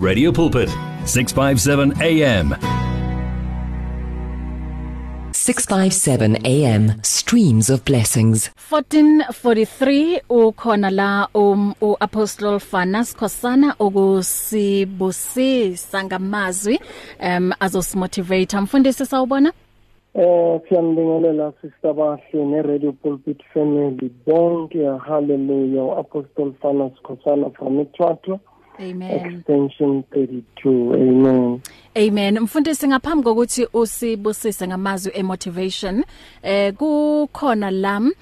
Radio Pulpit 657 AM 657 AM streams of blessings. 1443 ukhona la um uApostle Fanas Khosana okusibusisa ngamazwi um azosimotivate mfundisi sawubona? Eh siyambingelela sister bahle ne Radio Pulpit family bonke. Hallelujah Apostle Fanas Khosana from Ithwato Amen. Extension 32 amen. Amen. Mfundisi ngaphambi kokuthi usibusise ngamazwi emotivation eh kukhona lam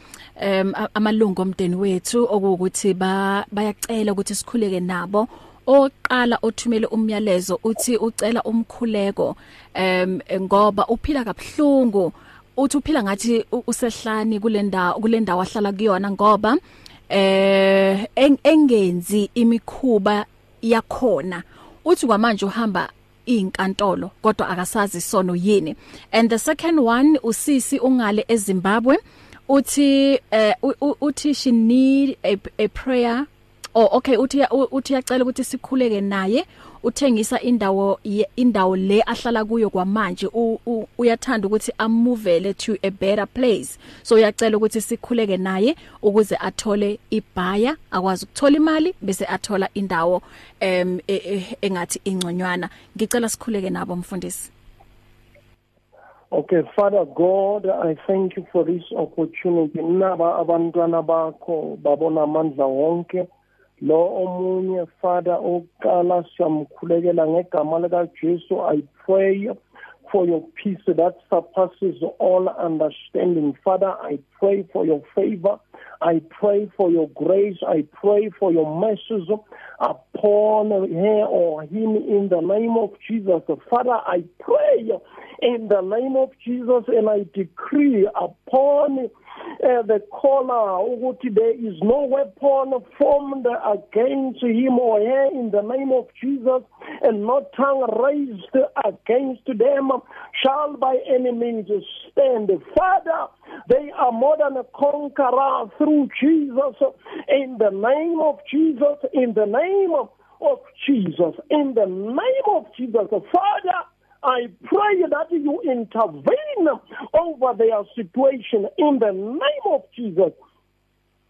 um amalungu omndeni wethu okuwukuthi ba bayacela ukuthi sikhuleke nabo. Oqala othumele umyalezo uthi ucela umkhuleko em ngoba uphila kabhlungu uthi uphila ngathi usehlani kulendawo kulendawo ahlala kuyona ngoba eh engenzi imikhuba yakhona. Uthi kwamanje uhamba inkantolo kodwa akasazi sono yini. And the second one usisi ungale eZimbabwe uthi uh, uthi she need a, a prayer. Oh okay uthi uthi yacela ukuthi sikhuleke naye. Uthengisa indawo indawo le ahlala kuyo kwamanje uyathanda ukuthi amuvele to a better place. So uyacela ukuthi sikhuleke naye ukuze athole ibhaya akwazi ukuthola imali bese athola indawo em engathi ingconywana. Ngicela sikhuleke nabo mfundisi. Okay Father God I thank you for this opportunity. Naba abantwana bakho babona amandla wonke. Lo omunye father oqala siyamkhulekela ngegama lika Jesu i pray for your peace that surpasses all understanding. Father i pray for your favor. I pray for your grace. I pray for your mercy upon her or him in the name of Jesus. Father i pray in the name of Jesus and i decree upon uh, the caller ukuthi there is no weapon formed against him or her in the name of Jesus and no tongue raised against them shall by any means stand. Father they are more than a conqueror through Jesus. In the name of Jesus in the name of Jesus in the name of Jesus father I pray that you intervene over their situation in the name of Jesus.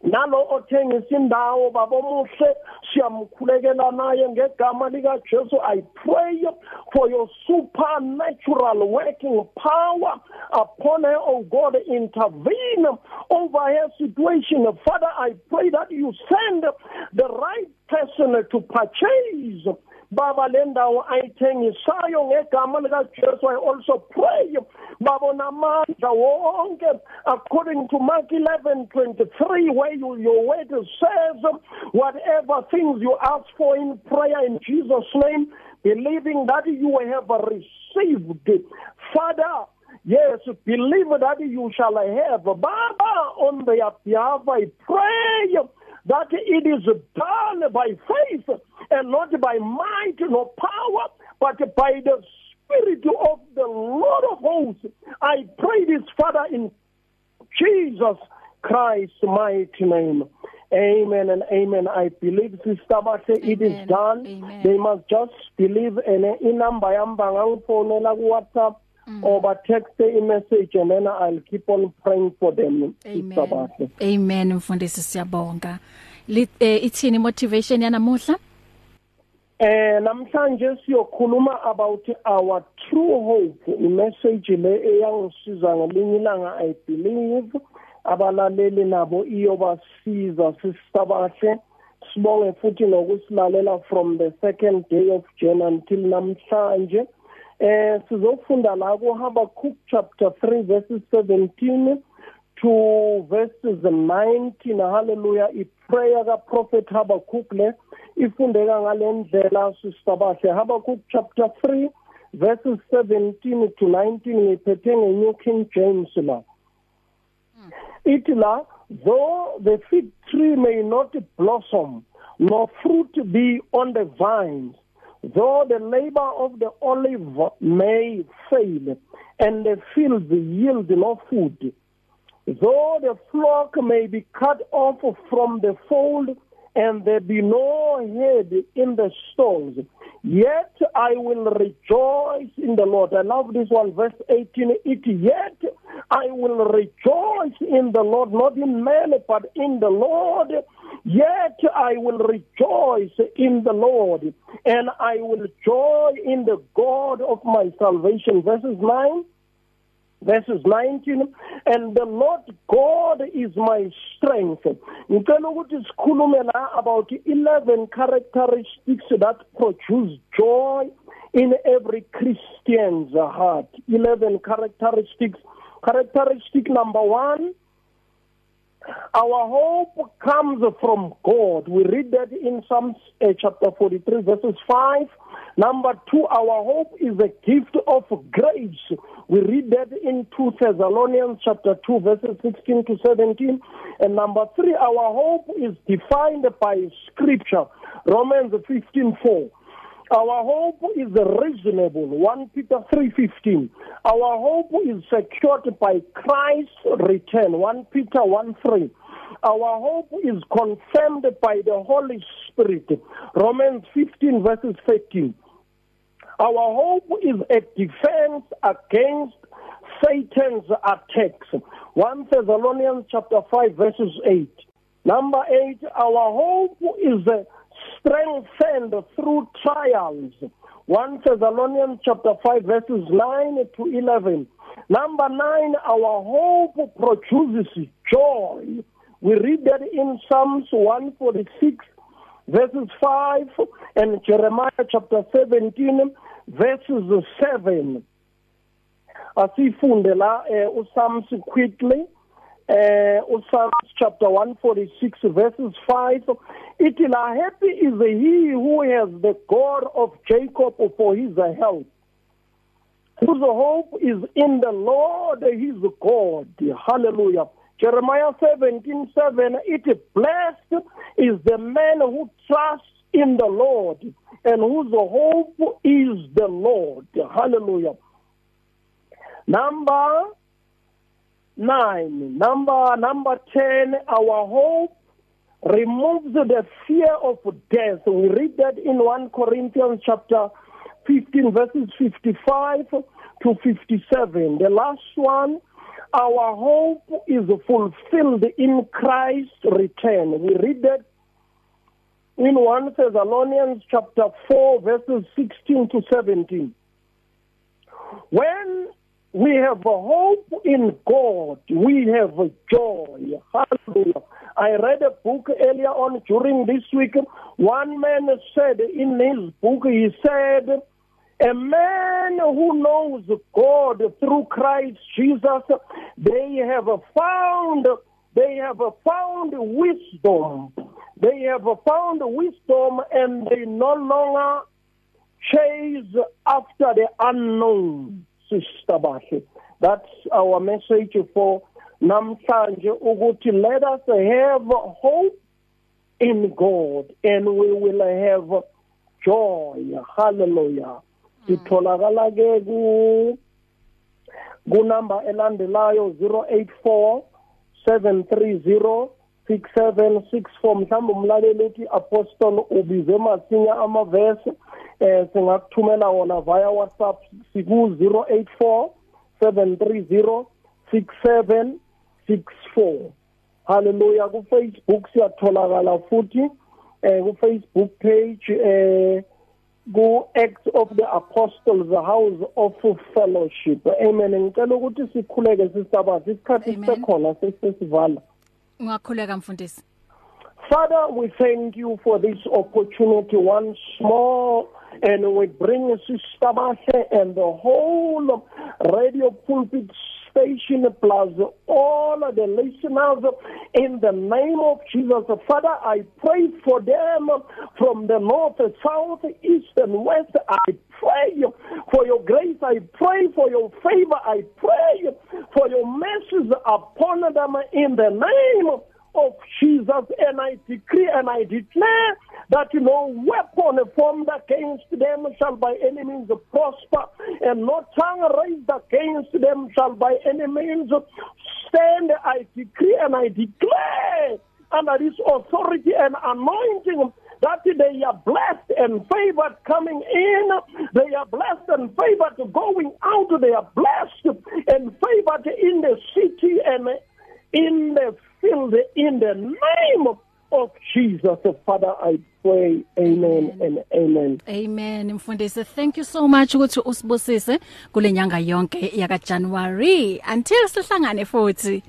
Nalo othengisa indawo babomuhle siyamkhulekela naye ngegama lika Jesu I pray for your supernatural working power upon her oh God intervene over her situation. Father I pray that you send the right person to purchase baba le ndawo ayithengisayo ngegama lika Jesu I also pray babona amandla wonke according to Mark 11:23 where you, your word says whatever things you ask for in prayer in Jesus name believing that you have received father Yes, believe that you shall have. Baba, on their behalf, I pray that it is done by faith and not by might nor power, but by the Spirit of the Lord of hosts. I pray this, Father, in Jesus Christ's mighty name. Amen and amen. I believe Sister Bathe it is done. Amen. They must just believe and inamba yamba ngangifonela ku WhatsApp mm. or but text a message and then I'll keep on praying for them. Sister Amen. Bathe. Amen mfundisi siyabonga. Eh, ithini motivation yanamuhla? Eh namhlanje siyokhuluma about our true hope. Imessage le eyangisiza ngelinye ilanga I believe abalaleli nabo iyobasiza sisibahle sibonge futhi nokusilalela from the second day of Jan until namhlanje. Eh sizofunda la ku Habakkuk chapter 3 verses 17 to verses 19 hallelujah i prayer ka prophet Habakkuk le ifundeka ngalendlela sisabahle Habakkuk chapter 3 verses 17 to 19 ngiphethe nge-New King James la. Ithi la though the fig tree may not blossom nor fruit be on the vines though the labor of the olive may fail and the fields yield no food though the flock may be cut off from the fold and there be no head in the stalls Yet I will rejoice in the Lord. I love this one, verse 18. It yet I will rejoice in the Lord, not in man, but in the Lord. Yet I will rejoice in the Lord, and I will joy in the God of my salvation. Verses 9 verses 19 and the lord god is my strength. Ngicela ukuthi sikhulume la about 11 characteristics that produce joy in every christian's heart. 11 characteristics. Characteristic number 1 our hope comes from God. We read that in Psalms uh, chapter 43 verses 5. Number 2, our hope is a gift of grace. We read that in 2 Thessalonians chapter 2 verses 16 to 17. And number 3, our hope is defined by scripture. Romans 15:4. Our hope is reasonable. 1 Peter 3:15. Our hope is secured by Christ's return. 1 Peter 1:3. Our hope is confirmed by the Holy Spirit. Romans 15 verses 13. Our hope is a defense against Satan's attacks. 1 Thessalonians chapter 5 verses 8. Number 8, our hope is a strengthened through trials. 1 Thessalonians chapter 5 verses 9 to 11. Number 9, our hope produces joy. We read that in Psalms 146 verses 5 and Jeremiah chapter 17 verses 7. Asifunde la eh, uPsalms quickly. Uh uPsalms chapter 146 verses 5 it la happy is he who has the God of Jacob for his help whose hope is in the Lord his God. Hallelujah. Jeremiah 17:7 it blessed is the man who trusts in the Lord and whose hope is the Lord. Hallelujah. Number 9 number number 10 our hope removes the fear of death. We read that in 1 Corinthians chapter 15 verses 55 to 57 the last one our hope is fulfilled in Christ's return. We read that in 1 Thessalonians chapter 4 verses 16 to 17 when we have a hope in God. We have a joy. Hallelujah. I read a book earlier on during this week. One man said in his book, he said, a man who knows God through Christ Jesus, they have found, they have found wisdom. They have found wisdom and they no longer chase after the unknown. Sister bahle that's our message for namhlanje ukuthi let us have hope in God and we will have joy. Hallelujah. Sitholakala ke ku ku number elandelayo 084 730 6764 mhlawumbe umlaleli uthi apostle ubize masinya amavesi eh singakuthumela wona via WhatsApp siku 084 730 6764 haleluya ku Facebook siyatholakala futhi eh ku Facebook page eh ku Acts of the Apostles the House of Fellowship. Amen. Ngicela ukuthi sikhuleke sisabathi isikhathi sisekhona sesisivala ungakhuleka mfundisi Father, we thank you for this opportunity once more. And we bring Sister Mashe and the whole radio pulpit station plus all the listeners in the name of Jesus. Father, I pray for them from the north, south, east, and west. I pray for your grace. I pray for your favor. I pray for your mercies upon them in the name of Jesus, and I decree and I declare that no weapon formed against them shall by any means prosper, and no tongue raised against them shall by any means stand. I decree and I declare under this authority and anointing that they are blessed and favored coming in. They are blessed and favored going out. They are blessed and favored in the city and in the field in the name of Jesus. Father, I pray. Amen and amen. Amen. Mfundisi, thank you so much ukuthi usibusise kule nyanga yonke yaka January until sihlangane futhi.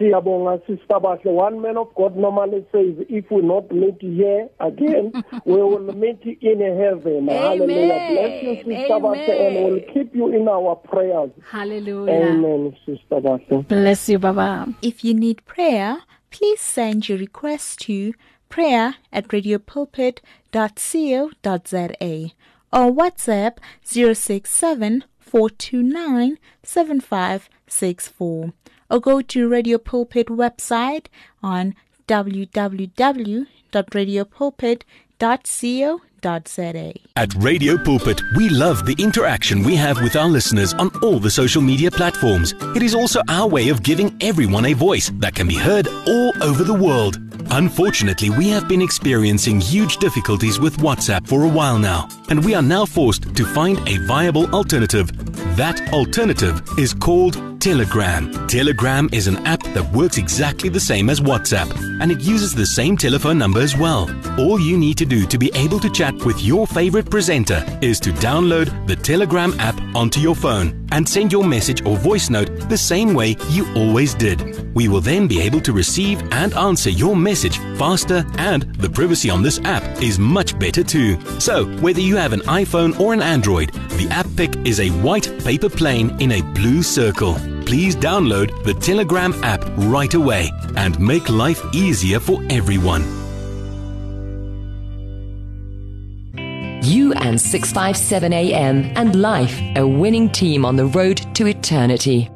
Siyabonga sister Bahle one man of God normally says if we not meet here again we will meet in heaven Amen. hallelujah bless you sister Bahle and we'll keep you in our prayers Hallelujah. amen sister Bahle Bless you baba. If you need prayer, please send your request to prayer at radiopulpit.co.za or WhatsApp 067 429 7564 or go to Radio Pulpit website on www.radiopulpit.co.za. At Radio Pulpit, we love the interaction we have with our listeners on all the social media platforms. It is also our way of giving everyone a voice that can be heard all over the world. Unfortunately, we have been experiencing huge difficulties with WhatsApp for a while now, and we are now forced to find a viable alternative. That alternative is called Telegram. Telegram is an app that works exactly the same as WhatsApp, and it uses the same telephone number as well. All you need to do to be able to chat with your favorite presenter is to download the Telegram app onto your phone and send your message or voice note the same way you always did. We will then be able to receive and answer your message faster, and the privacy on this app is much better too. So, whether you have an iPhone or an Android, the app pic is a white paper plane in a blue circle. Please download the Telegram app right away and make life easier for everyone. You and 657 AM and life, a winning team on the road to eternity.